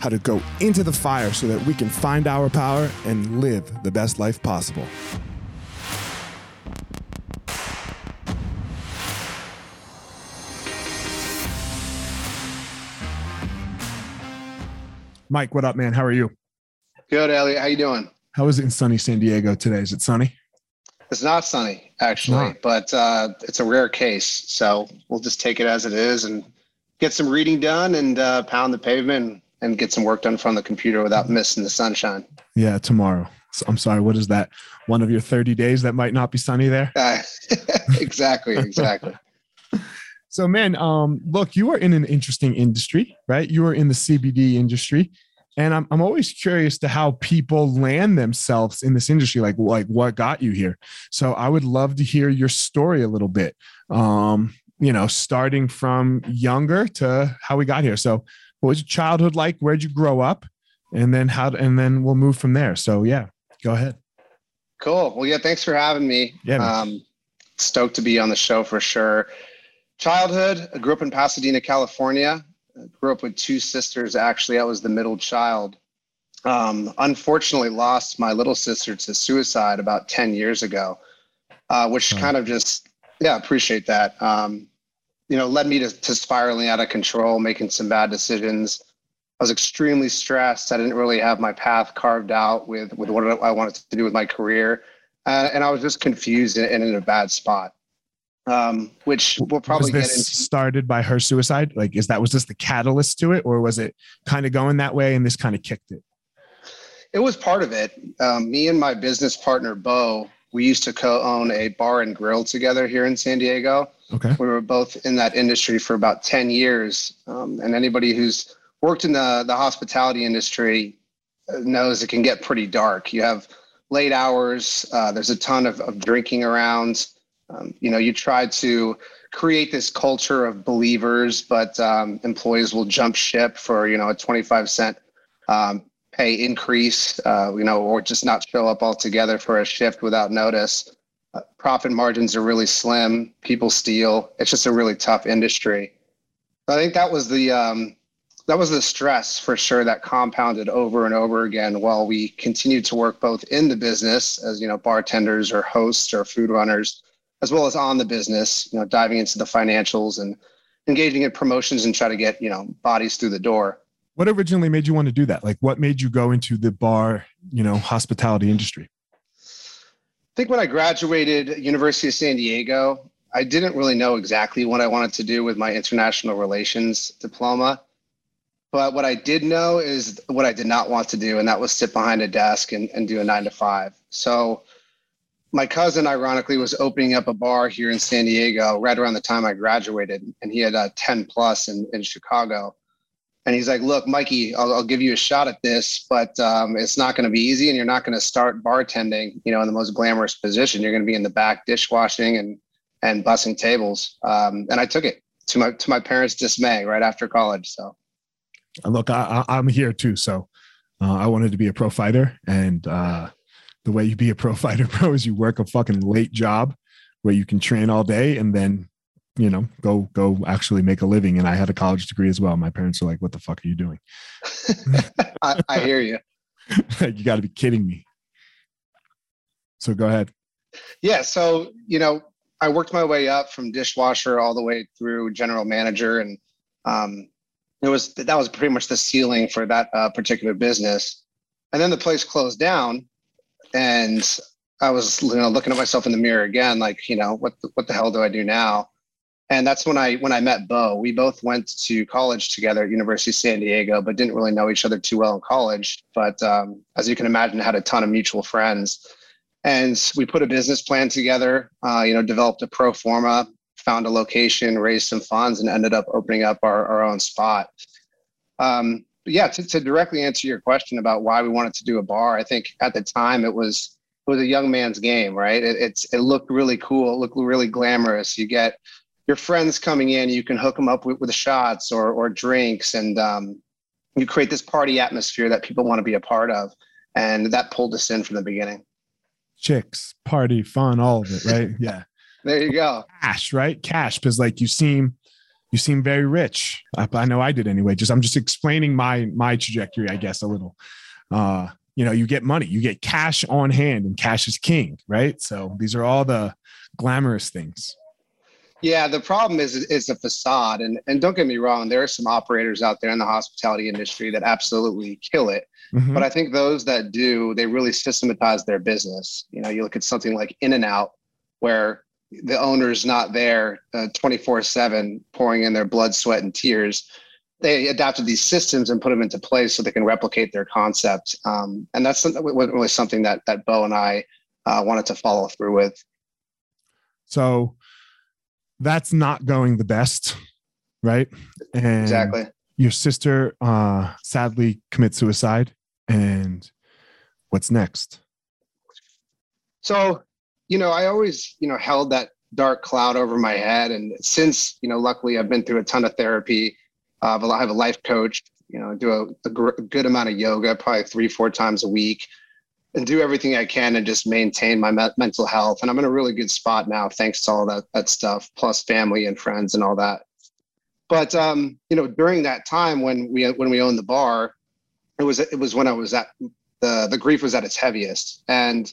how to go into the fire so that we can find our power and live the best life possible. Mike, what up, man? How are you? Good, Elliot. How you doing? How is it in sunny San Diego today? Is it sunny? It's not sunny, actually, not. but uh, it's a rare case. So we'll just take it as it is and get some reading done and uh, pound the pavement and get some work done from the computer without missing the sunshine. Yeah, tomorrow. So I'm sorry. What is that? One of your 30 days that might not be sunny there? Uh, exactly. Exactly. so, man, um, look, you are in an interesting industry, right? You are in the CBD industry. And I'm, I'm always curious to how people land themselves in this industry, like like what got you here. So I would love to hear your story a little bit. Um, you know, starting from younger to how we got here. So what was your childhood like? Where'd you grow up? And then how, and then we'll move from there. So yeah, go ahead. Cool. Well, yeah, thanks for having me. Yeah. Um, stoked to be on the show for sure. Childhood, I grew up in Pasadena, California. I grew up with two sisters. Actually, I was the middle child. Um, unfortunately, lost my little sister to suicide about 10 years ago, uh, which oh. kind of just, yeah, appreciate that. Um, you know, led me to, to spiraling out of control, making some bad decisions. I was extremely stressed. I didn't really have my path carved out with, with what I wanted to do with my career. Uh, and I was just confused and, and in a bad spot. Um, which we'll probably was this started by her suicide. Like, is that was this the catalyst to it, or was it kind of going that way and this kind of kicked it? It was part of it. Um, me and my business partner Bo, we used to co-own a bar and grill together here in San Diego. Okay. We were both in that industry for about 10 years. Um, and anybody who's worked in the, the hospitality industry uh, knows it can get pretty dark. You have late hours, uh, there's a ton of, of drinking around. Um, you know, you try to create this culture of believers, but um, employees will jump ship for, you know, a 25 cent um, pay increase, uh, you know, or just not show up altogether for a shift without notice. Profit margins are really slim. People steal. It's just a really tough industry. I think that was the um, that was the stress for sure that compounded over and over again while we continued to work both in the business as you know bartenders or hosts or food runners, as well as on the business. You know, diving into the financials and engaging in promotions and try to get you know bodies through the door. What originally made you want to do that? Like, what made you go into the bar, you know, hospitality industry? I think when I graduated University of San Diego, I didn't really know exactly what I wanted to do with my international relations diploma. But what I did know is what I did not want to do, and that was sit behind a desk and, and do a nine to five. So my cousin, ironically, was opening up a bar here in San Diego right around the time I graduated, and he had a 10 plus in, in Chicago and he's like, "Look, Mikey, I'll, I'll give you a shot at this, but um, it's not going to be easy, and you're not going to start bartending, you know, in the most glamorous position. You're going to be in the back dishwashing and and bussing tables. Um, and I took it to my to my parents' dismay right after college. So, look, I, am here too. So, uh, I wanted to be a pro fighter, and uh, the way you be a pro fighter, bro, is you work a fucking late job where you can train all day and then you know go go actually make a living. And i had a college degree as well. My parents are like what the fuck are you doing? I, I, hear you. You got to be kidding me. So go ahead. Yeah so you know i worked my way up from dishwasher all the way through general manager. And um, it was that was pretty much the ceiling for that uh, particular business. And then the place closed down. And I was you know looking at myself in the mirror again, like you know what the, what the hell do I do now? And that's when I when I met Bo. We both went to college together at University of San Diego, but didn't really know each other too well in college. But um, as you can imagine, had a ton of mutual friends, and we put a business plan together. Uh, you know, developed a pro forma, found a location, raised some funds, and ended up opening up our, our own spot. Um, yeah, to, to directly answer your question about why we wanted to do a bar, I think at the time it was it was a young man's game, right? It, it's it looked really cool, it looked really glamorous. You get your friends coming in, you can hook them up with, with shots or or drinks, and um, you create this party atmosphere that people want to be a part of, and that pulled us in from the beginning. Chicks, party, fun, all of it, right? Yeah. there you go. Cash, right? Cash, because like you seem you seem very rich. I, I, know I did anyway. Just I'm just explaining my my trajectory, I guess, a little. Uh, you know, you get money, you get cash on hand, and cash is king, right? So these are all the glamorous things. Yeah, the problem is it's a facade, and and don't get me wrong, there are some operators out there in the hospitality industry that absolutely kill it. Mm-hmm. But I think those that do, they really systematize their business. You know, you look at something like In-N-Out, where the owner's not there uh, 24 7 pouring in their blood sweat and tears they adapted these systems and put them into place so they can replicate their concept um, and that's really something that that bo and i uh, wanted to follow through with so that's not going the best right and exactly your sister uh, sadly commits suicide and what's next so you know, I always, you know, held that dark cloud over my head. And since, you know, luckily I've been through a ton of therapy. Uh, I have a life coach, you know, do a, a, gr- a good amount of yoga, probably three, four times a week and do everything I can and just maintain my me- mental health. And I'm in a really good spot now, thanks to all that, that stuff, plus family and friends and all that. But, um, you know, during that time when we, when we owned the bar, it was, it was when I was at the, the grief was at its heaviest. And,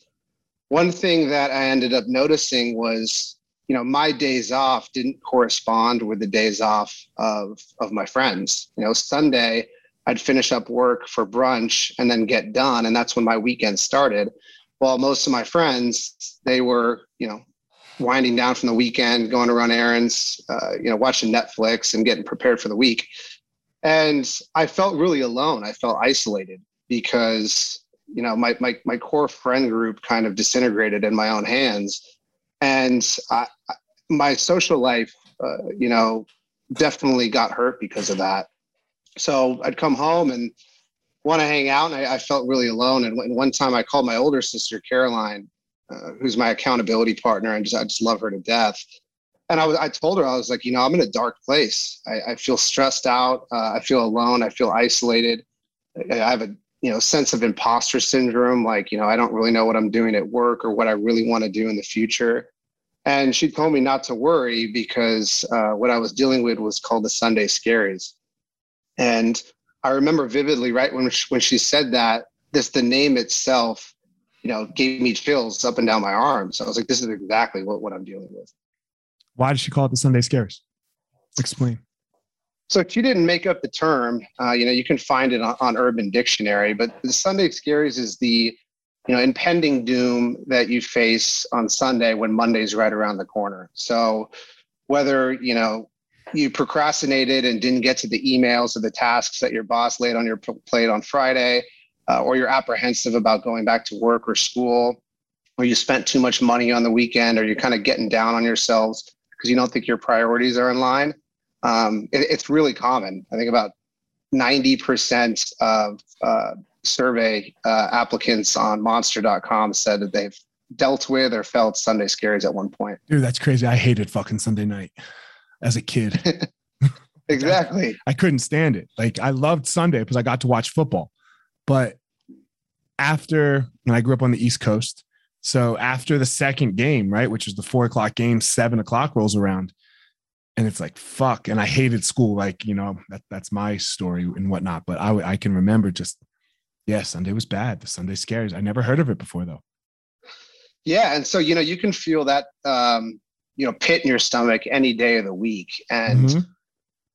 one thing that I ended up noticing was, you know, my days off didn't correspond with the days off of of my friends. You know, Sunday I'd finish up work for brunch and then get done, and that's when my weekend started. While most of my friends, they were, you know, winding down from the weekend, going to run errands, uh, you know, watching Netflix and getting prepared for the week. And I felt really alone. I felt isolated because you know my my my core friend group kind of disintegrated in my own hands and I, my social life uh, you know definitely got hurt because of that so i'd come home and want to hang out and I, I, felt really alone and one time i called my older sister caroline uh, who's my accountability partner and just i just love her to death and I was, I told her, I was like, you know, I'm in a dark place. I, I feel stressed out. Uh, I feel alone. I feel isolated. I have a you know sense of imposter syndrome like you know i don't really know what i'm doing at work or what i really want to do in the future and she told me not to worry because uh, what i was dealing with was called the sunday scaries and i remember vividly right when she, when she said that this the name itself you know gave me chills up and down my arms so i was like this is exactly what, what i'm dealing with why did she call it the sunday Scares? explain so she didn't make up the term. Uh, you know, you can find it on, on, Urban Dictionary, but the Sunday Scaries is the, you know, impending doom that you face on Sunday when Monday's right around the corner. So whether, you know, you procrastinated and didn't get to the emails or the tasks that your boss laid on your plate on Friday, uh, or you're apprehensive about going back to work or school, or you spent too much money on the weekend, or you're kind of getting down on yourselves because you don't think your priorities are in line um, it, it's really common. I think about 90% of uh, survey uh, applicants on monster.com said that they've dealt with or felt Sunday scaries at one point? Dude, that's crazy. I hated fucking Sunday night as a kid. exactly. I, I couldn't stand it. Like I loved Sunday because I got to watch football. But after and I grew up on the East Coast, so after the second game, right, which was the four o'clock game, seven o'clock rolls around, and it's like fuck. And I hated school. Like you know that that's my story and whatnot. But I I can remember just yeah, Sunday was bad. The Sunday scares. I never heard of it before though. Yeah, and so you know you can feel that um, you know pit in your stomach any day of the week, and mm-hmm.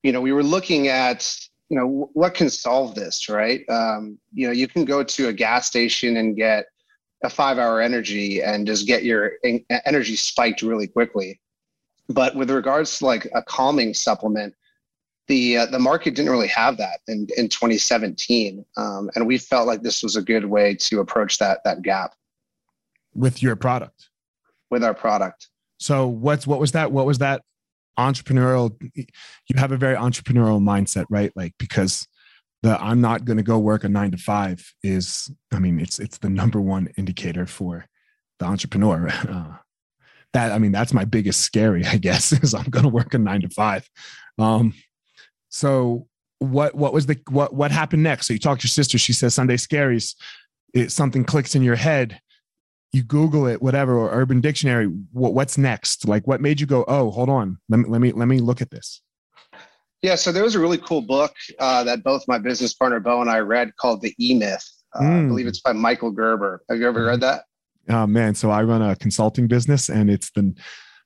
you know we were looking at you know what can solve this, right? Um, you know you can go to a gas station and get a five hour energy and just get your energy spiked really quickly. But with regards to like a calming supplement, the uh, the market didn't really have that in, in 2017, um, and we felt like this was a good way to approach that that gap with your product. With our product. So what's what was that? What was that entrepreneurial? You have a very entrepreneurial mindset, right? Like because the I'm not going to go work a nine to five is, I mean, it's it's the number one indicator for the entrepreneur. Uh, that I mean, that's my biggest scary, I guess, is I'm going to work a nine to five. Um, so what what was the what what happened next? So you talk to your sister. She says Sunday scaries. It something clicks in your head. You Google it, whatever, or Urban Dictionary. What, what's next? Like, what made you go? Oh, hold on. Let me let me let me look at this. Yeah, so there was a really cool book uh, that both my business partner Bo and I read called The E Myth. Uh, mm. I believe it's by Michael Gerber. Have you ever read that? Oh man, so I run a consulting business, and it's the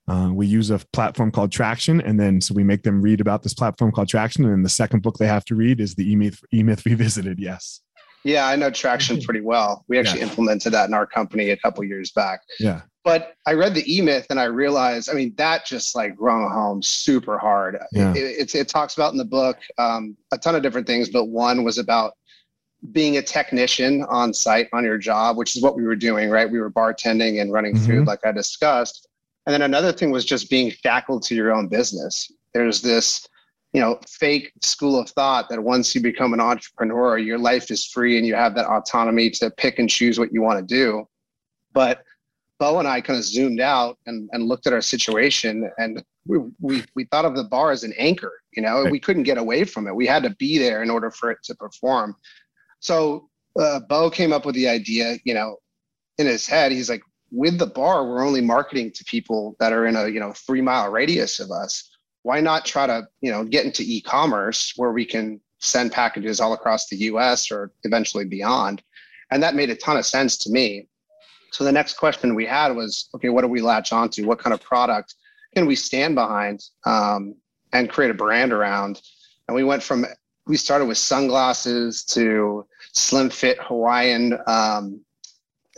uh, we use a platform called Traction, and then so we make them read about this platform called Traction, and then the second book they have to read is the E Myth, e Myth Revisited. Yes. Yeah, I know Traction pretty well. We actually yeah. implemented that in our company a couple years back. Yeah. But I read the E Myth and I realized, I mean, that just like rung home super hard. Yeah. It, it, it talks about in the book um, a ton of different things, but one was about being a technician on site on your job, which is what we were doing, right? We were bartending and running mm-hmm. food, like I discussed. And then another thing was just being shackled to your own business. There's this, you know, fake school of thought that once you become an entrepreneur, your life is free and you have that autonomy to pick and choose what you want to do. But Bo and I kind of zoomed out and, and looked at our situation and we, we, we thought of the bar as an anchor, you know, right. we couldn't get away from it. We had to be there in order for it to perform. So uh, Bo came up with the idea, you know, in his head, he's like, with the bar, we're only marketing to people that are in a, you know, three mile radius of us. Why not try to, you know, get into e-commerce where we can send packages all across the US or eventually beyond? And that made a ton of sense to me. So the next question we had was, okay, what do we latch onto? What kind of product can we stand behind um, and create a brand around? And we went from we started with sunglasses to slim fit Hawaiian um,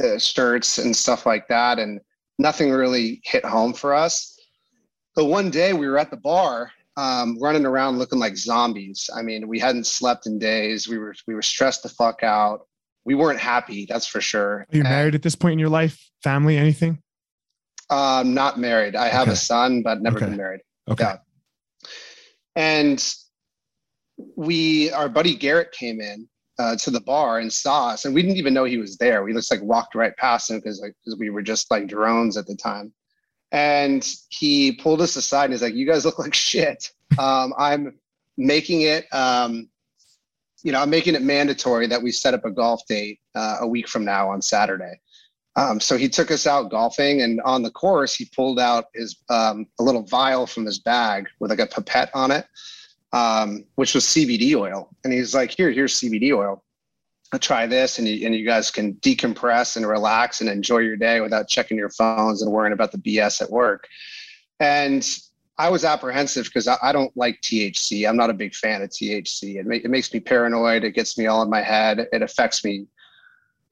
uh, shirts and stuff like that, and nothing really hit home for us. But one day we were at the bar, um, running around looking like zombies. I mean, we hadn't slept in days. We were we were stressed the fuck out. We weren't happy, that's for sure. Are you and, married at this point in your life? Family? Anything? Uh, not married. I have okay. a son, but never okay. been married. Okay. Yeah. And we, our buddy Garrett came in uh, to the bar and saw us, and we didn't even know he was there. We just like walked right past him because like because we were just like drones at the time. And he pulled us aside and he's like, "You guys look like shit. Um, I'm making it." Um, you know, I'm making it mandatory that we set up a golf date uh, a week from now on Saturday. Um, so he took us out golfing, and on the course, he pulled out his um, a little vial from his bag with like a pipette on it, um, which was CBD oil. And he's like, "Here, here's CBD oil. Try this, and you, and you guys can decompress and relax and enjoy your day without checking your phones and worrying about the BS at work." And I was apprehensive because I, I, don't like THC. I'm not a big fan of THC. It, ma- it makes me paranoid. It gets me all in my head. It affects me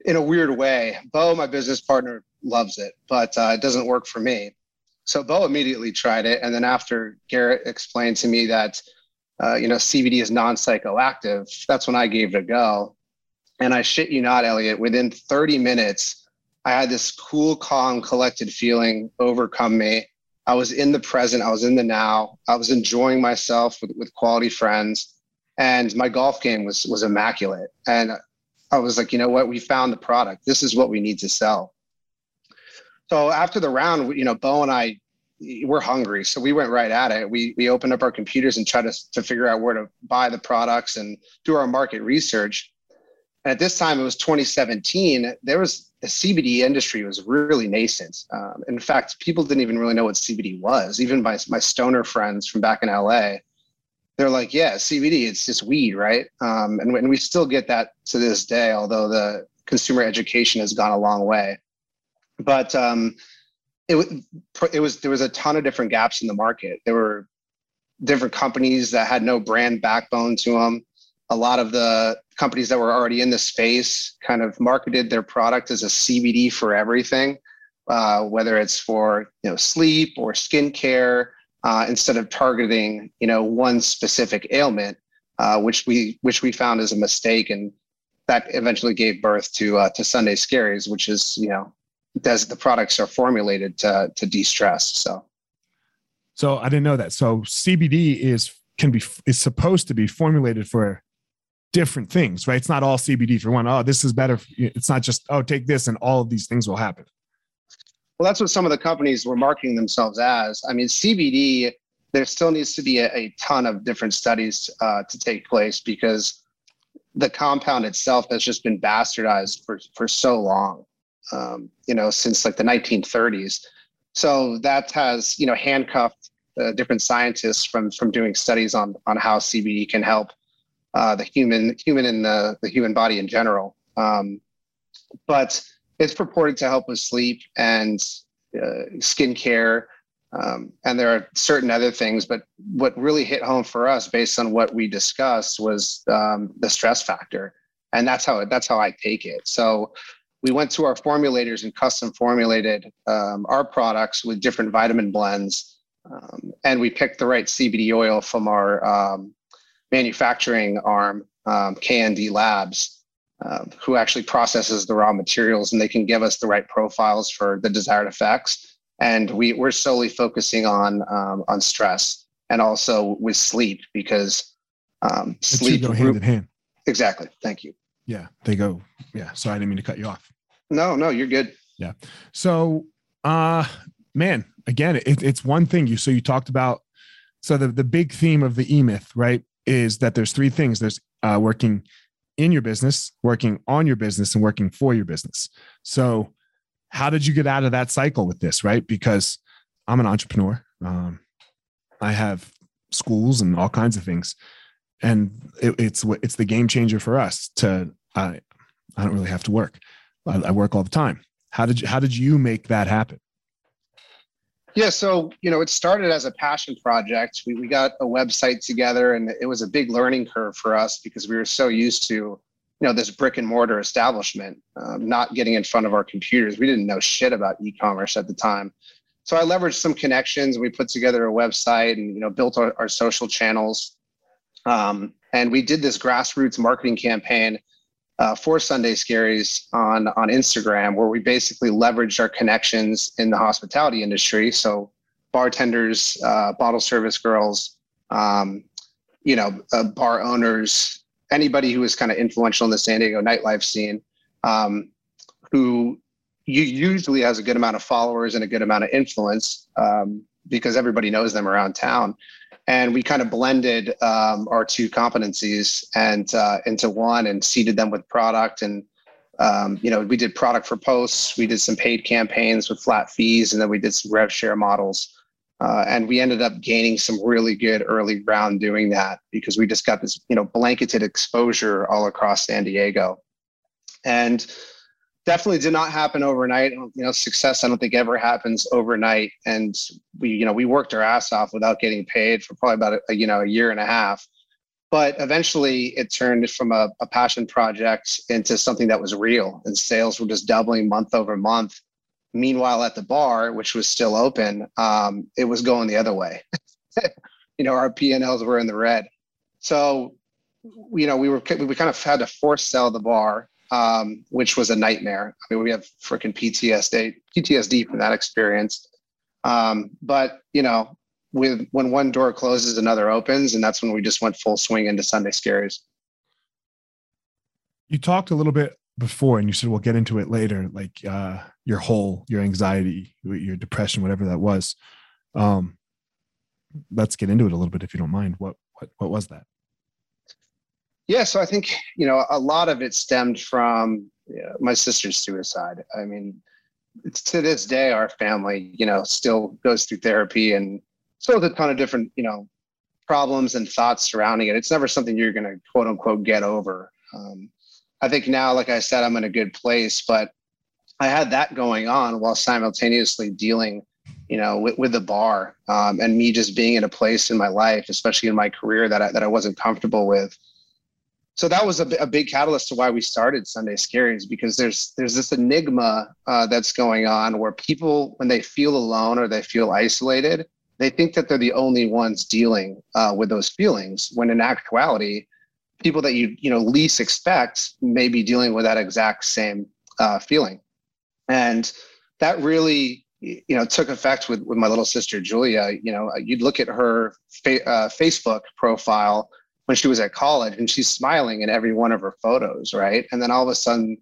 in a weird way. Bo, my business partner, loves it, but uh, it doesn't work for me. So Bo immediately tried it, and then after Garrett explained to me that uh, you know CBD is non-psychoactive, that's when I gave it a go. And I shit you not, Elliot. Within 30 minutes, I had this cool, calm, collected feeling overcome me I was in the present, I was in the now, I was enjoying myself with, with quality friends, and my golf game was was immaculate. And I was like, you know what, we found the product. This is what we need to sell. So after the round, you know, Bo and I, we're hungry, so we went right at it. We we opened up our computers and tried to to figure out where to buy the products and do our market research. And at this time, it was 2017. There was the CBD industry was really nascent. Um, in fact, people didn't even really know what CBD was. Even my my stoner friends from back in LA, they're like, "Yeah, CBD, it's just weed, right?" Um, and, and we still get that to this day, although the consumer education has gone a long way. But um, it, it was there was a ton of different gaps in the market. There were different companies that had no brand backbone to them. A lot of the companies that were already in the space kind of marketed their product as a CBD for everything, uh, whether it's for you know sleep or skincare, uh, instead of targeting you know one specific ailment, uh, which we which we found is a mistake, and that eventually gave birth to uh, to Sunday Scaries, which is you know does the products are formulated to to de-stress. So, so I didn't know that. So CBD is can be is supposed to be formulated for different things, right? It's not all CBD for one. Oh, this is better. It's not just oh, take this and all of these things will happen. Well, that's what some of the companies were marketing themselves as. I mean, CBD. There still needs to be a, a ton of different studies uh, to take place because the compound itself has just been bastardized for for so long um, you know since like the 1930s so that has you know handcuffed uh, different scientists from from doing studies on on how cbd can help uh, the human human and the, the human body in general um, but it's purported to help with sleep and uh, skin care um, and there are certain other things, but what really hit home for us, based on what we discussed, was um, the stress factor, and that's how that's how I take it. So we went to our formulators and custom formulated um, our products with different vitamin blends, um, and we picked the right CBD oil from our um, manufacturing arm, um, KND Labs, uh, who actually processes the raw materials, and they can give us the right profiles for the desired effects and we we're solely focusing on um, on stress and also with sleep because um, sleep go hand in hand. Exactly. Thank you. Yeah, they go. Yeah. So I didn't mean to cut you off. No, no, you're good. Yeah. So, uh, man, again, it, it's one thing you. So you talked about. So the the big theme of the E Myth, right, is that there's three things. There's uh, working in your business, working on your business, and working for your business. So how did you get out of that cycle with this right? Because i'm an entrepreneur. Um, i have schools and all kinds of things. And it, it's it's the game changer for us to i i don't really have to work. I, I work all the time. How did you how did you make that happen yeah, so you know, it started as a passion project. We we got a website together, and it was a big learning curve for us because we were so used to you know this brick and mortar establishment um, not getting in front of our computers. We didn't know shit about e-commerce at the time. So i leveraged some connections we put together a website and you know built our, our social channels. Um, and we did this grassroots marketing campaign uh, for sunday scaries on on instagram where we basically leveraged our connections in the hospitality industry so bartenders uh, bottle service girls um, you know uh, bar owners anybody who was kind of influential in the San Diego nightlife scene, um, who usually has a good amount of followers and a good amount of influence um, because everybody knows them around town. And we kind of blended um, our two competencies and uh, into one and seeded them with product. And um, you know, we did product for posts, we did some paid campaigns with flat fees, and then we did some rev share models. Uh, and we ended up gaining some really good early ground doing that because we just got this, you know, blanketed exposure all across San Diego. And definitely did not happen overnight. You know, success I don't think ever happens overnight. And we, you know, we worked our ass off without getting paid for probably about a, you know a year and a half. But eventually, it turned from a, a passion project into something that was real, and sales were just doubling month over month. Meanwhile, at the bar, which was still open, um, it was going the other way. you know, our P&Ls were in the red. So, you know, we were we kind of had to force sell the bar, um, which was a nightmare. I mean, we have freaking PTSD PTSD from that experience. Um, but you know, with when one door closes, another opens, and that's when we just went full swing into Sunday Scaries. You talked a little bit before and you said we'll get into it later like uh your whole your anxiety your depression whatever that was um let's get into it a little bit if you don't mind what what what was that yeah so i think you know a lot of it stemmed from my sister's suicide i mean to this day our family you know still goes through therapy and still has a ton of different you know problems and thoughts surrounding it it's never something you're going to quote unquote get over um, I think now, like I said, I'm in a good place, but I had that going on while simultaneously dealing, you know, with, with the bar um, and me just being in a place in my life, especially in my career that I, that I wasn't comfortable with. So that was a, a big catalyst to why we started Sunday Scaries because there's there's this enigma uh, that's going on where people, when they feel alone or they feel isolated, they think that they're the only ones dealing uh, with those feelings. When in actuality, people that you you know least expect may be dealing with that exact same uh, feeling, and that really you know took effect with with my little sister Julia. You know, you'd look at her fa- uh, Facebook profile when she was at college, and she's smiling in every one of her photos, right? And then all of a sudden,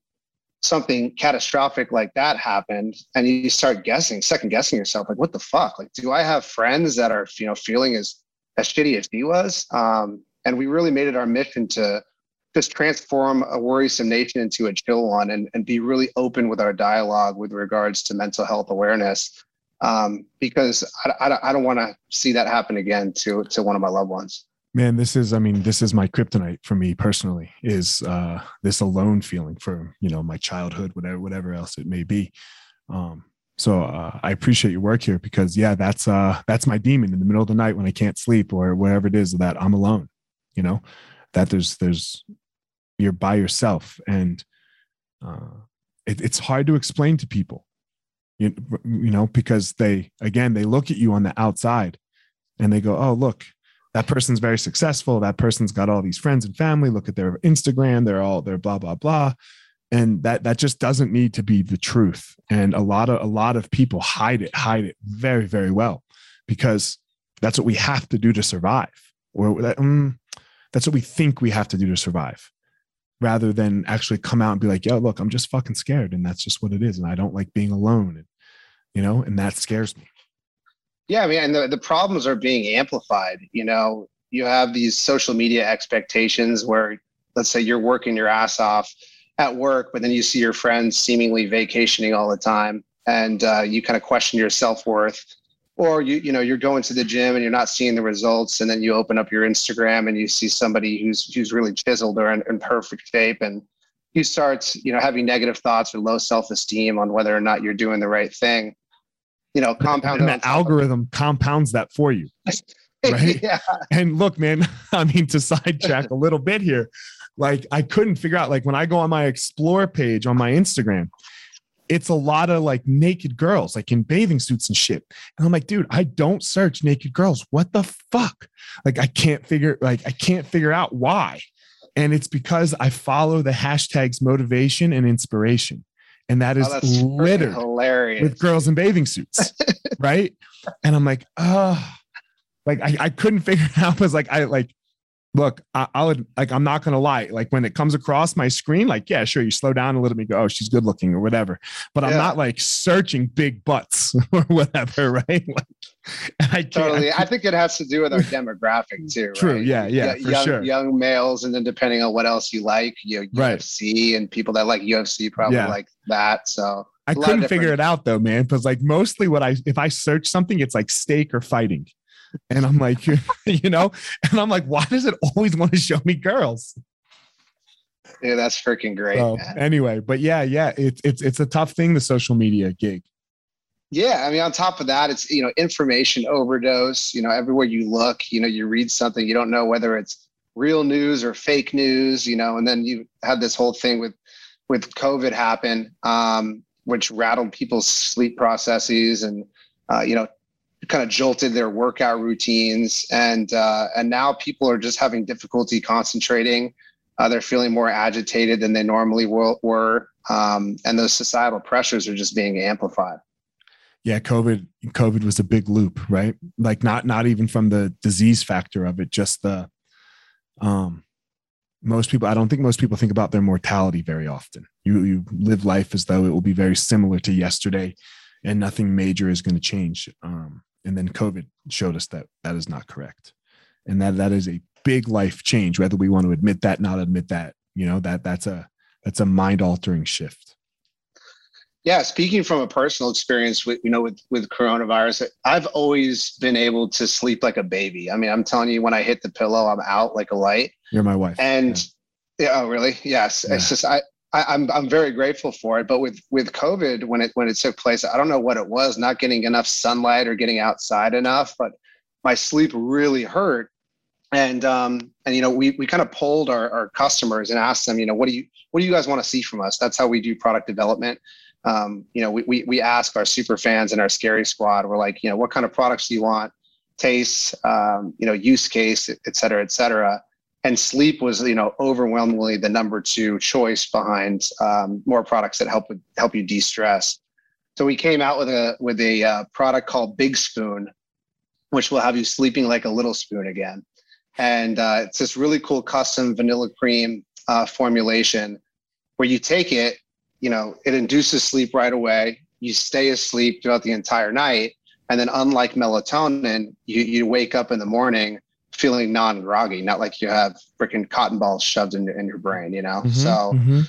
something catastrophic like that happened, and you start guessing, second guessing yourself, like, what the fuck? Like, do I have friends that are you know feeling as as shitty as he was? Um, and we really made it our mission to just transform a worrisome nation into a chill one and, and be really open with our dialogue with regards to mental health awareness um, because I, I, I don't want to see that happen again to, to one of my loved ones man this is i mean this is my kryptonite for me personally is uh this alone feeling for you know my childhood whatever whatever else it may be. Um so uh, i appreciate your work here because yeah that's uh that's my demon in the middle of the night when i can't sleep or wherever it is that i'm alone you know that there's there's you're by yourself and uh, it, it's hard to explain to people you, you know because they again they look at you on the outside and they go oh look that person's very successful that person's got all these friends and family look at their instagram they're all they're blah blah blah and that that just doesn't need to be the truth and a lot of a lot of people hide it hide it very very well because that's what we have to do to survive or that um, that's what we think we have to do to survive rather than actually come out and be like, yo, look, I'm just fucking scared. And that's just what it is. And I don't like being alone. And, you know, and that scares me. Yeah. I mean, and the, the problems are being amplified. You know, you have these social media expectations where, let's say, you're working your ass off at work, but then you see your friends seemingly vacationing all the time. And uh, you kind of question your self worth or you you know you're going to the gym and you're not seeing the results and then you open up your instagram and you see somebody who's who's really chiseled or in, in perfect shape and you start you know having negative thoughts or low self-esteem on whether or not you're doing the right thing you know compound and the algorithm compounds that for you right yeah. and look man i mean to sidetrack a little bit here like i couldn't figure out like when i go on my explore page on my instagram it's a lot of like naked girls, like in bathing suits and shit. And I'm like, dude, I don't search naked girls. What the fuck? Like, I can't figure, like, I can't figure out why. And it's because I follow the hashtags motivation and inspiration. And that oh, is oh, littered hilarious. with girls in bathing suits. right. And I'm like, oh, like I, I couldn't figure it out. Was like, I like, look, I, would like, I'm not gonna lie. Like when it comes across my screen, like, yeah, sure, you slow down a little bit, go, oh, she's good looking or whatever. But yeah. I'm not like searching big butts or whatever, right? Like, I totally. I, I, think it has to do with our demographic too. True. Right? Yeah. Yeah. for young, sure. Young males, and then depending on what else you like, you know, right. UFC and people that like UFC probably yeah. like that. So. I couldn't figure it out though, man. Because like mostly what I if I search something, it's like steak or fighting. And I'm like, you know, and I'm like, why does it always want to show me girls? Yeah, that's freaking great. So, anyway, but yeah, yeah, it's it's it's a tough thing, the social media gig. Yeah, I mean, on top of that, it's you know information overdose. You know, everywhere you look, you know, you read something, you don't know whether it's real news or fake news. You know, and then you had this whole thing with with COVID happen, um, which rattled people's sleep processes and uh, you know kind of jolted their workout routines and uh, and now people are just having difficulty concentrating uh, they're feeling more agitated than they normally were um, and those societal pressures are just being amplified yeah covid covid was a big loop right? Like not not even from the disease factor of it just the um most people i don't think most people think about their mortality very often. You you live life as though it will be very similar to yesterday and nothing major is going to change um, and then covid showed us that that is not correct. And that that is a big life change whether we want to admit that not admit that you know that that's a that's a mind altering shift yeah speaking from a personal experience with you know with with coronavirus i've always been able to sleep like a baby i mean i'm telling you when i hit the pillow i'm out like a light you're my wife and yeah, yeah oh really yes yeah. it's just i I, I'm I'm very grateful for it. But with with COVID, when it when it took place, I don't know what it was, not getting enough sunlight or getting outside enough, but my sleep really hurt. And um, and you know, we we kind of polled our, our customers and asked them, you know, what do you what do you guys want to see from us? That's how we do product development. Um, you know, we, we we ask our super fans and our scary squad, we're like, you know, what kind of products do you want? Tastes, um, you know, use case, et cetera, et cetera. And sleep was you know overwhelmingly the number two choice behind um, more products that help help you de-stress. So we came out with a with a uh, product called big spoon which will have you sleeping like a little spoon again. And uh, it's this really cool custom vanilla cream uh, formulation where you take it you know it induces sleep right away you stay asleep throughout the entire night and then unlike melatonin you, you wake up in the morning feeling non-groggy, not like you have freaking cotton balls shoved in, in your brain, you know? Mm-hmm, so mm-hmm.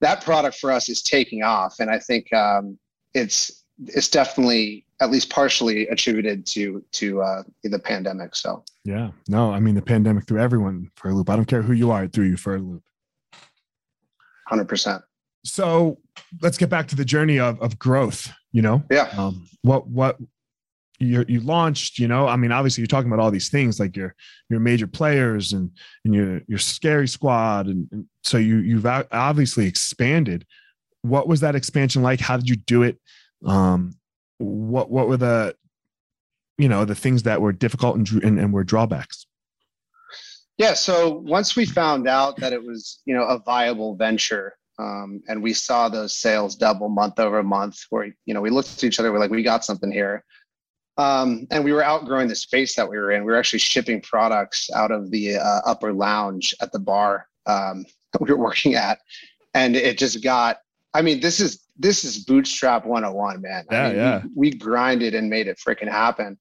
that product for us is taking off. And I think um, it's, it's definitely at least partially attributed to, to uh, the pandemic. So, yeah, no, I mean, the pandemic threw everyone for a loop. I don't care who you are, it threw you for a loop. 100%. So let's get back to the journey of, of growth, you know? Yeah. Um, what, what, you you launched you know? I mean obviously you're talking about all these things like your your major players and and your your scary squad and, and so you you've obviously expanded. What was that expansion like? How did you do it? Um what what were the you know the things that were difficult and and, and were drawbacks? Yeah so once we found out that it was you know a viable venture um, and we saw those sales double month over month where you know we looked at each other we're like we got something here um, and we were outgrowing the space that we were in. We were actually shipping products out of the uh, upper lounge at the bar um, we were working at, and it just got. I mean, this is this is bootstrap 101, man. Yeah, I mean, yeah. We, we grinded and made it freaking happen.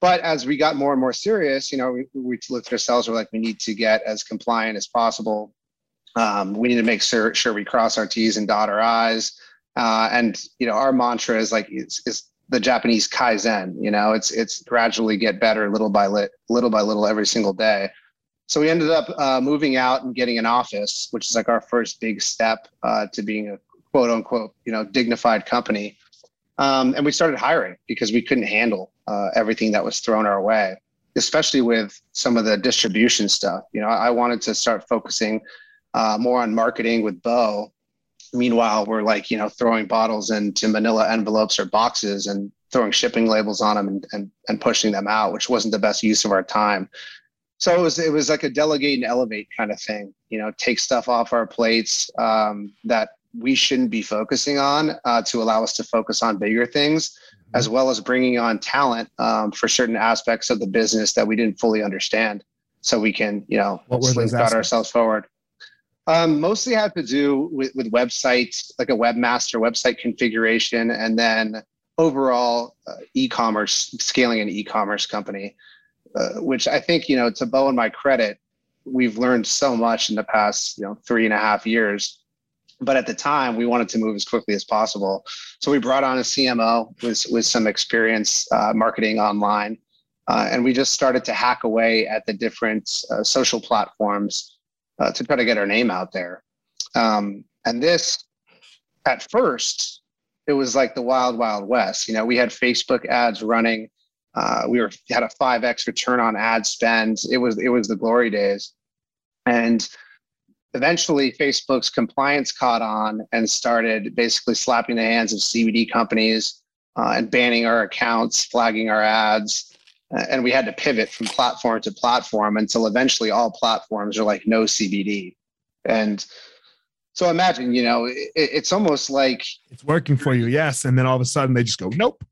But as we got more and more serious, you know, we, we looked at ourselves. We're like, we need to get as compliant as possible. Um, we need to make sure, sure we cross our T's and dot our I's. Uh, and you know, our mantra is like is, is the Japanese kaizen. You know, it's it's gradually get better little by lit, little by little every single day. So we ended up uh, moving out and getting an office, which is like our first big step uh, to being a quote unquote you know dignified company. Um, and we started hiring because we couldn't handle uh, everything that was thrown our way, especially with some of the distribution stuff. You know, I wanted to start focusing uh, more on marketing with Bo. Meanwhile we're like you know throwing bottles into manila envelopes or boxes and throwing shipping labels on them and, and, and pushing them out which wasn't the best use of our time. So it was it was like a delegate and elevate kind of thing you know take stuff off our plates um, that we shouldn't be focusing on uh, to allow us to focus on bigger things mm-hmm. as well as bringing on talent um, for certain aspects of the business that we didn't fully understand. So we can you know slingshot ourselves forward um, mostly had to do with, with websites, like a webmaster website configuration, and then overall uh, e-commerce, scaling an e-commerce company, uh, which I think, you know, to Bo and my credit, we've learned so much in the past, you know, three and a half years. But at the time, we wanted to move as quickly as possible. So we brought on a CMO with, with some experience uh, marketing online. Uh, and we just started to hack away at the different uh, social platforms uh, to try to get our name out there. Um, and this, at first, it was like the wild, wild west. You know, we had Facebook ads running. Uh, we were had a five x return on ad spend. It was it was the glory days, and eventually Facebook's compliance caught on and started basically slapping the hands of CBD companies uh, and banning our accounts, flagging our ads, and we had to pivot from platform to platform until eventually all platforms are like no CBD. And so imagine, you know, it, it's almost like it's working for you, yes, and then all of a sudden they just go, nope.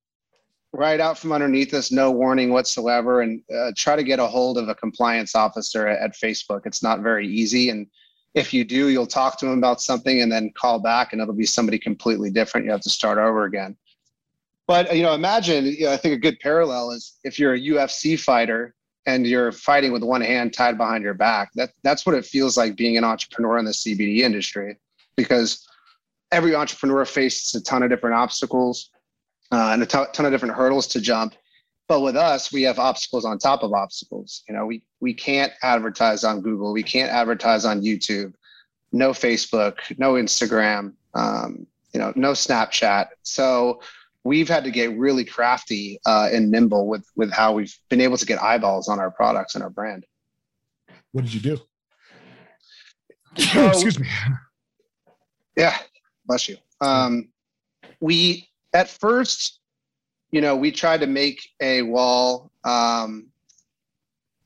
right out from underneath us, no warning whatsoever, and uh, try to get a hold of a compliance officer at, at Facebook. It's not very easy, and if you do, you'll talk to them about something and then call back, and it'll be somebody completely different. You have to start over again. But you know, imagine. You know, I think a good parallel is if you're a UFC fighter and you're fighting with one hand tied behind your back. That that's what it feels like being an entrepreneur in the CBD industry, because every entrepreneur faces a ton of different obstacles uh, and a t- ton of different hurdles to jump. But with us, we have obstacles on top of obstacles. You know, we we can't advertise on Google, we can't advertise on YouTube, no Facebook, no Instagram, um, you know, no Snapchat. So we've had to get really crafty uh, and nimble with with how we've been able to get eyeballs on our products and our brand. What did you do? So, Excuse me. Yeah, bless you. Um, we at first, you know, we tried to make a wall. Um,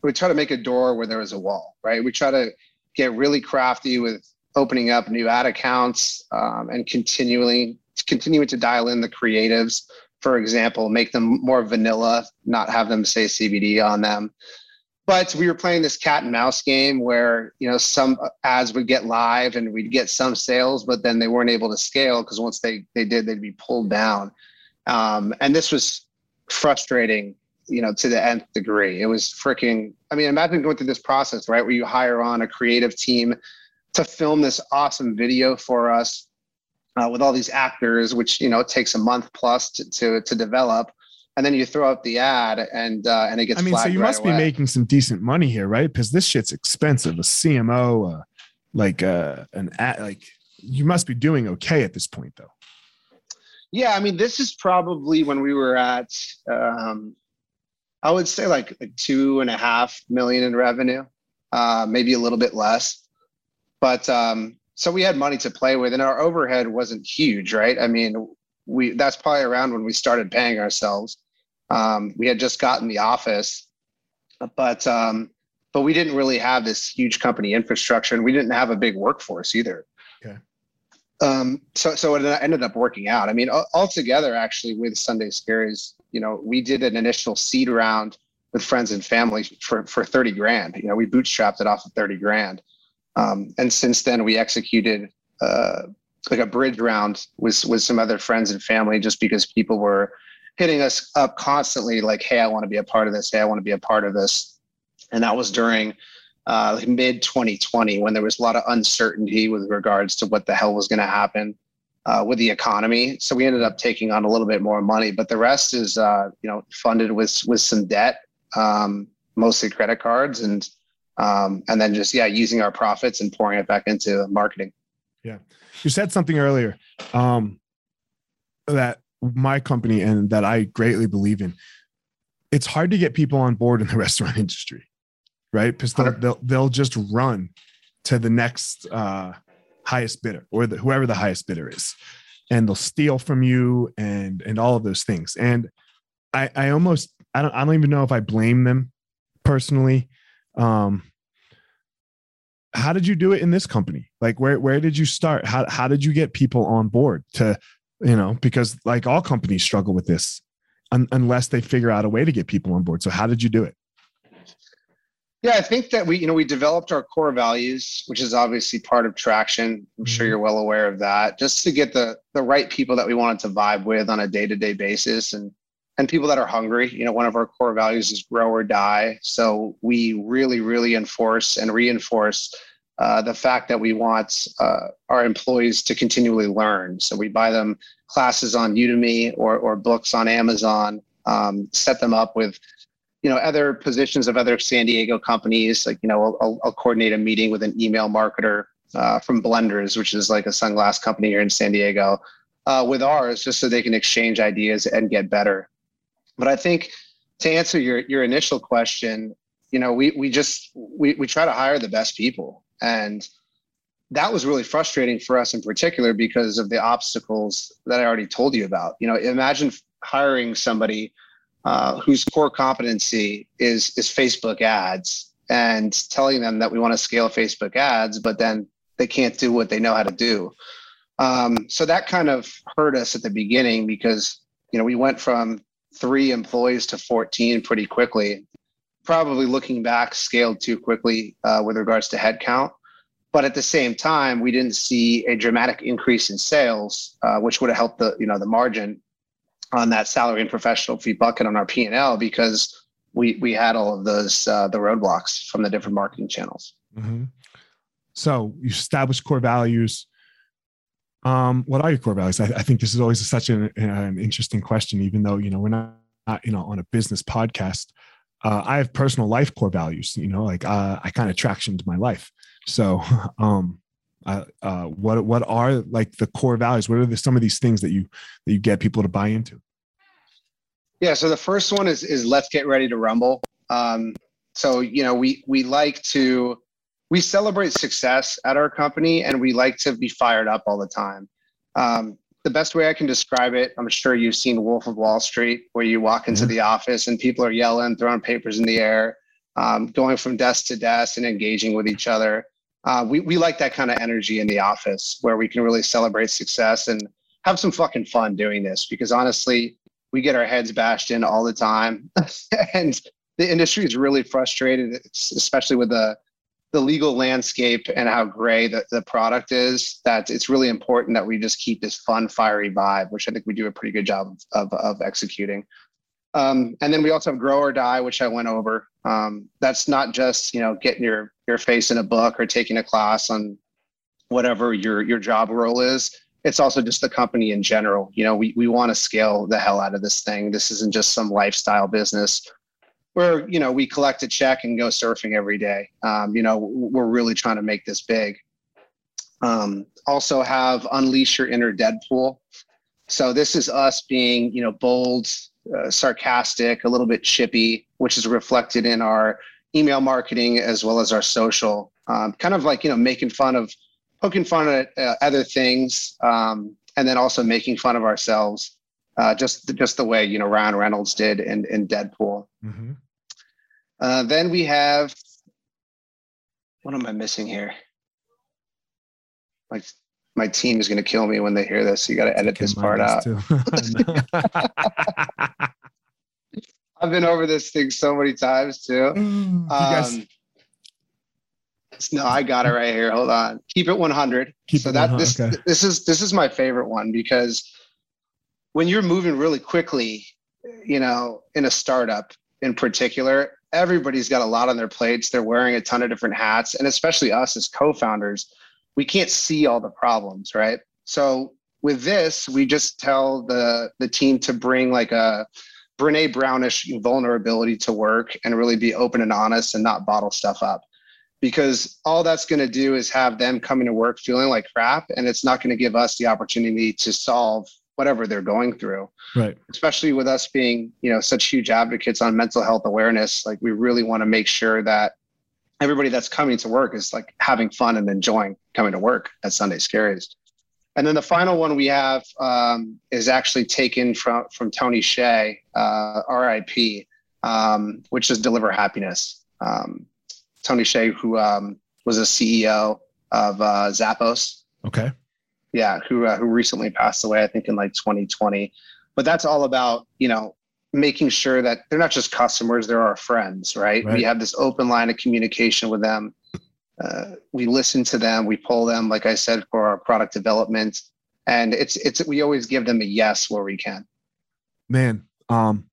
we try to make a door where there was a wall, right? We try to get really crafty with opening up new ad accounts um, and continually continuing to dial in the creatives. For example, make them more vanilla, not have them say CBD on them. But we were playing this cat and mouse game where you know some ads would get live and we'd get some sales, but then they weren't able to scale because once they they did, they'd be pulled down. Um, and this was frustrating you know to the nth degree it was freaking i mean imagine going through this process right where you hire on a creative team to film this awesome video for us uh, with all these actors, which you know it takes a month plus to to, to develop, and then you throw up the ad and uh, and it gets. I mean, so you right must away. be making some decent money here, right? Because this shit's expensive. A CMO, uh, like uh, an ad, like you must be doing okay at this point, though. Yeah, I mean, this is probably when we were at, um, I would say like, like two and a half million in revenue, uh, maybe a little bit less. But um, so we had money to play with and our overhead wasn't huge right? I mean we that's probably around when we started paying ourselves. Um, we had just gotten the office but um, but we didn't really have this huge company infrastructure and we didn't have a big workforce either. Okay. Um, so so it ended up working out. I mean altogether actually with sunday scaries you know we did an initial seed round with friends and family for for 30 grand. You know we bootstrapped it off of 30 grand um, and since then, we executed uh, like a bridge round with with some other friends and family, just because people were hitting us up constantly, like, "Hey, I want to be a part of this. Hey, I want to be a part of this." And that was during uh, mid 2020 when there was a lot of uncertainty with regards to what the hell was going to happen uh, with the economy. So we ended up taking on a little bit more money, but the rest is, uh, you know, funded with with some debt, um, mostly credit cards and um, and then just yeah using our profits and pouring it back into marketing. Yeah. You said something earlier um, that my company and that i greatly believe in. It's hard to get people on board in the restaurant industry right? Because they'll, they'll, they'll just run to the next uh, highest bidder or the, whoever the highest bidder is. And they'll steal from you and and all of those things. And i i almost i don't i don't even know if i blame them personally um, how did you do it in this company? Like where where did you start? How how did you get people on board to, you know, because like all companies struggle with this un- unless they figure out a way to get people on board. So how did you do it? Yeah, I think that we, you know, we developed our core values, which is obviously part of traction. I'm sure mm-hmm. you're well aware of that. Just to get the the right people that we wanted to vibe with on a day-to-day basis and and people that are hungry. You know, one of our core values is grow or die. So we really, really enforce and reinforce uh, the fact that we want uh, our employees to continually learn. So we buy them classes on Udemy or, or books on Amazon, um, set them up with you know other positions of other San Diego companies. Like you know, I'll, I'll coordinate a meeting with an email marketer uh, from Blenders, which is like a sunglass company here in San Diego, uh, with ours, just so they can exchange ideas and get better. But I think to answer your your initial question, you know, we we just we we try to hire the best people, and that was really frustrating for us in particular because of the obstacles that I already told you about. You know, imagine hiring somebody uh, whose core competency is is Facebook ads and telling them that we want to scale Facebook ads, but then they can't do what they know how to do. Um, so that kind of hurt us at the beginning because you know we went from three employees to 14 pretty quickly. Probably looking back, scaled too quickly uh, with regards to headcount. But at the same time, we didn't see a dramatic increase in sales, uh, which would have helped the you know the margin on that salary and professional fee bucket on our P and L because we we had all of those uh, the roadblocks from the different marketing channels. Mm-hmm. So you established core values. Um, what are your core values? I, I think this is always such an, an, interesting question, even though you know we're not, not you know on a business podcast. Uh, I have personal life core values. You know, like uh, I kind of traction to my life. So, um, uh, what what are like the core values? What are the, some of these things that you that you get people to buy into? Yeah. So the first one is is let's get ready to rumble. Um, so you know we we like to we celebrate success at our company and we like to be fired up all the time. Um, the best way I can describe it, I'm sure you've seen Wolf of Wall Street, where you walk into the office and people are yelling, throwing papers in the air, um, going from desk to desk and engaging with each other. Uh, we, we like that kind of energy in the office where we can really celebrate success and have some fucking fun doing this because honestly, we get our heads bashed in all the time. and the industry is really frustrated, especially with the the legal landscape and how gray the, the product is, that it's really important that we just keep this fun, fiery vibe, which I think we do a pretty good job of, of executing. Um, and then we also have grow or die, which I went over. Um, that's not just you know getting your your face in a book or taking a class on whatever your your job role is. It's also just the company in general. You know, we we want to scale the hell out of this thing. This isn't just some lifestyle business where you know we collect a check and go surfing every day. Um, you know, we're really trying to make this big. Um, also have unleash your inner Deadpool. So this is us being you know bold, uh, sarcastic, a little bit chippy, which is reflected in our email marketing as well as our social. Um, kind of like you know making fun of, poking fun at uh, other things, um, and then also making fun of ourselves. Uh, just just the way you know Ryan Reynolds did in in Deadpool. Mm-hmm. Uh, then we have, what am I missing here? Like my team is going to kill me when they hear this. So you got to edit this part out. I've been over this thing so many times too. Um, guys- no, I got it right here. Hold on. Keep it 100. Keep so that this okay. this is this is my favorite one because when you're moving really quickly, you know, in a startup in particular, everybody's got a lot on their plates. They're wearing a ton of different hats, and especially us as co-founders, we can't see all the problems, right? So with this, we just tell the the team to bring like a Brene Brownish vulnerability to work and really be open and honest and not bottle stuff up. Because all that's going to do is have them coming to work feeling like crap, and it's not going to give us the opportunity to solve whatever they're going through. Right. Especially with us being, you know, such huge advocates on mental health awareness, like we really want to make sure that everybody that's coming to work is like having fun and enjoying coming to work at Sunday Scaries. And then the final one we have um, is actually taken from from Tony Hsieh, uh, RIP, um, which is deliver happiness. Um, Tony Hsieh, who um, was a CEO of uh, Zappos. Okay yeah, who uh, who recently passed away, I think in like 2020. But that's all about you know making sure that they're not just customers; they're our friends, right? right. We have this open line of communication with them. Uh, we listen to them, we pull them, like I said, for our product development, and it's it's we always give them a yes where we can. Man, um,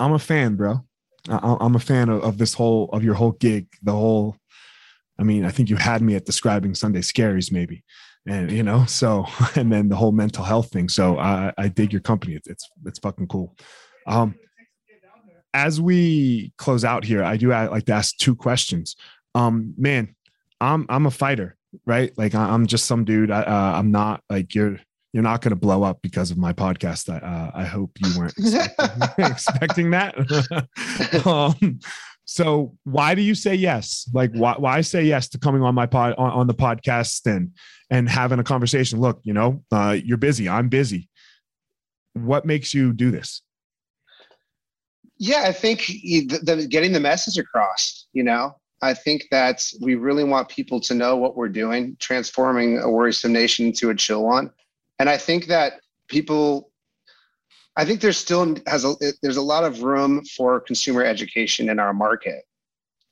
I'm a fan, bro. I, I'm a fan of, of this whole of your whole gig, the whole. I mean, I think you had me at describing Sunday Scaries, maybe and you know so and then the whole mental health thing. So i i dig your company. It's it's, it's fucking cool. Um as we close out here i do I like to ask two questions. Um man i'm i'm a fighter right? Like i'm just some dude. I, uh, i'm not like you're you're not going to blow up because of my podcast. I uh, i hope you weren't expecting, expecting that. Um so why do you say yes? Like why why say yes to coming on my pod on, on the podcast and and having a conversation? Look, you know, uh, you're busy. I'm busy. What makes you do this? Yeah, I think the, the, getting the message across. You know, I think that we really want people to know what we're doing, transforming a worrisome nation into a chill one. And I think that people I think there's still has a there's a lot of room for consumer education in our market,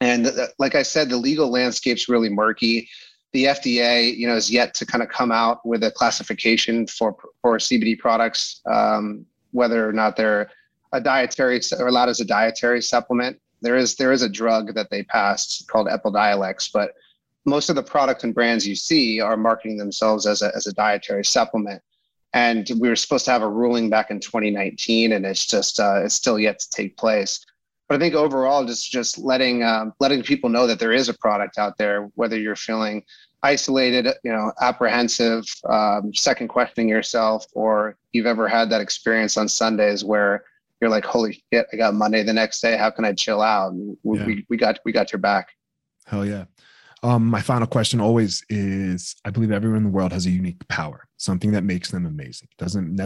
and the, like I said, the legal landscape's really murky. The FDA, you know, is yet to kind of come out with a classification for for CBD products, um, whether or not they're a dietary or allowed as a dietary supplement. There is there is a drug that they passed called Epidiolex, but most of the products and brands you see are marketing themselves as a as a dietary supplement and we were supposed to have a ruling back in 2019 and it's just uh, it's still yet to take place but i think overall just just letting um, letting people know that there is a product out there whether you're feeling isolated you know apprehensive um, second questioning yourself or you've ever had that experience on sundays where you're like holy shit i got monday the next day how can i chill out we, yeah. we, we got we got your back hell yeah um, my final question always is I believe everyone in the world has a unique power, something that makes them amazing. Doesn't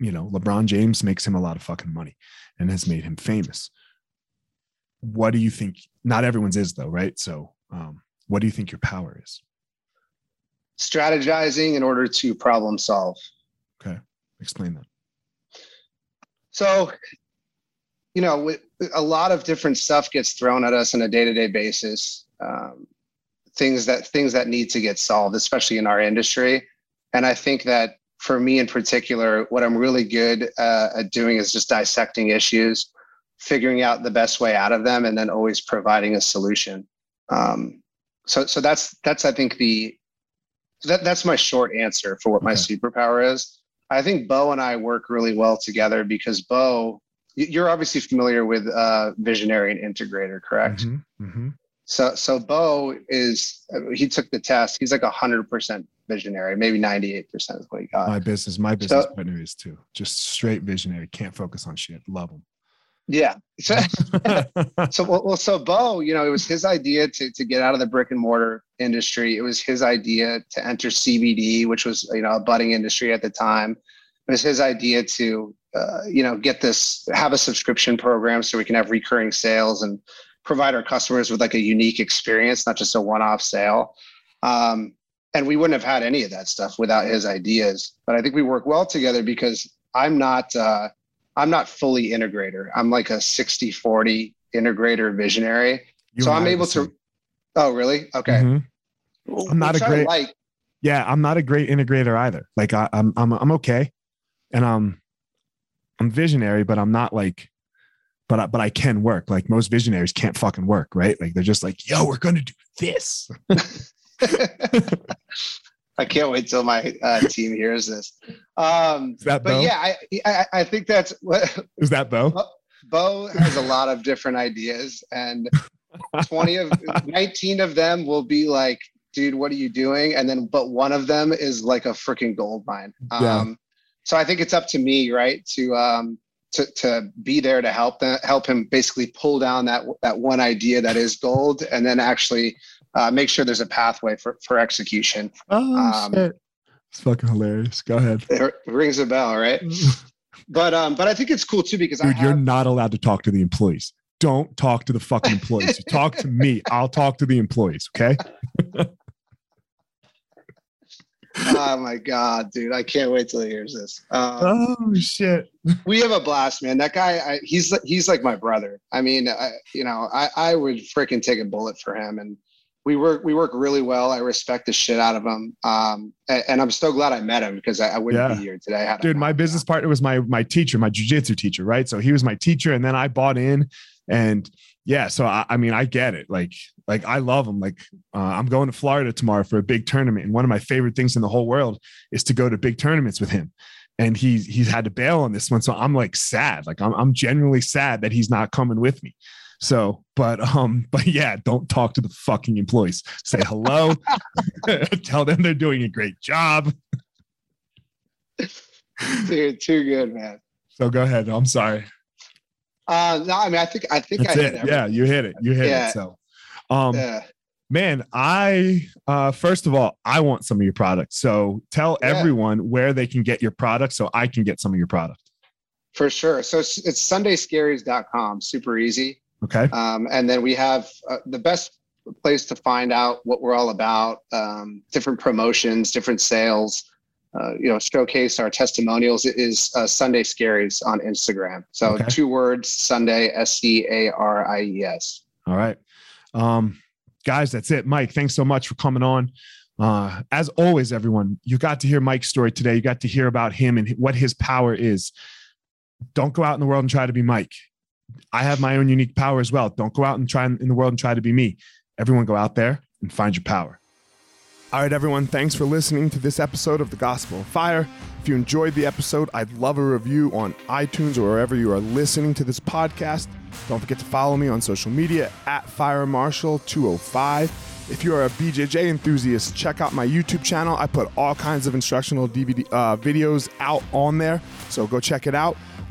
you know, LeBron James makes him a lot of fucking money and has made him famous. What do you think? Not everyone's is though, right? So, um, what do you think your power is? Strategizing in order to problem solve. Okay. Explain that. So, you know, a lot of different stuff gets thrown at us on a day to day basis. Um, things that things that need to get solved, especially in our industry. And I think that for me in particular, what I'm really good uh, at doing is just dissecting issues, figuring out the best way out of them, and then always providing a solution. Um, so, so that's that's I think the that that's my short answer for what okay. my superpower is. I think Bo and I work really well together because Bo, you're obviously familiar with uh, visionary and integrator, correct? Mm-hmm, mm-hmm. So so Bo is he took the test. He's like a hundred percent visionary, maybe ninety eight percent is what he got. My business, my business so, partner is too. Just straight visionary. Can't focus on shit. Love him. Yeah. So, so well, well, so Bo, you know, it was his idea to to get out of the brick and mortar industry. It was his idea to enter CBD, which was you know a budding industry at the time. It was his idea to uh, you know get this have a subscription program so we can have recurring sales and provide our customers with like a unique experience, not just a one-off sale. Um, and we wouldn't have had any of that stuff without his ideas. But I think we work well together because I'm not uh, I'm not fully integrator. I'm like a 60-40 integrator visionary. You so I'm able to. Oh, really? Okay. Mm-hmm. I'm not a great. Like, yeah, I'm not a great integrator either. Like I, I'm, I'm, I'm okay, and um, I'm visionary, but I'm not like but I, but I can work. Like most visionaries can't fucking work, right? Like they're just like, yo, we're gonna do this. I can't wait till my uh, team hears this. Um, is that but Bo? yeah, I, I, I think that's what is that Bo? Bo has a lot of different ideas, and twenty of nineteen of them will be like, dude, what are you doing? And then, but one of them is like a freaking gold mine. Um, yeah. So I think it's up to me, right, to um, to, to be there to help them, help him basically pull down that that one idea that is gold, and then actually uh, make sure there's a pathway for for execution. Oh um, shit! It's fucking hilarious. Go ahead. It rings a bell, right? but um, but I think it's cool too because Dude, have, you're not allowed to talk to the employees. Don't talk to the fucking employees. talk to me. I'll talk to the employees. Okay. oh my god, dude! I can't wait till he hears this. Um, oh shit! we have a blast, man. That guy, I, he's he's like my brother. I mean, I, you know, I I would freaking take a bullet for him, and we work we work really well. I respect the shit out of him, um, and, and I'm so glad I met him because I, I wouldn't yeah. be here today. Dude, my business partner was my my teacher, my jujitsu teacher, right? So he was my teacher, and then I bought in, and yeah, so I, I mean, I get it. Like like I love him. Like uh, I'm going to Florida tomorrow for a big tournament, and one of my favorite things in the whole world is to go to big tournaments with him. And he's he's had to bail on this one, so I'm like sad. Like I'm I'm genuinely sad that he's not coming with me. So, but um, but yeah, don't talk to the fucking employees. Say hello, tell them they're doing a great job. Dude, too good, man. So go ahead. I'm sorry. Uh, no, I mean, I think I think That's I it. Yeah, you hit it. You hit yeah. it. So um, yeah. Man, I uh, first of all, I want some of your products. So tell yeah. everyone where they can get your product, so I can get some of your product. For sure. So it's, it's sundayscaries.com. Super easy. Okay. Um, and then we have uh, the best place to find out what we're all about, um, different promotions, different sales. uh, you know, showcase our testimonials is uh, Sunday Scaries on Instagram. So okay. two words, Sunday, S C A R I E S. All right. Um, guys, that's it. Mike, thanks so much for coming on. Uh, as always, everyone, you got to hear Mike's story today. You got to hear about him and what his power is. Don't go out in the world and try to be Mike. I have my own unique power as well. Don't go out and try in the world and try to be me. Everyone go out there and find your power. All right, everyone, thanks for listening to this episode of The Gospel of Fire. If you enjoyed the episode, I'd love a review on iTunes or wherever you are listening to this podcast. Don't forget to follow me on social media at FireMarshal205. If you are a BJJ enthusiast, check out my YouTube channel. I put all kinds of instructional DVD uh, videos out on there, so go check it out.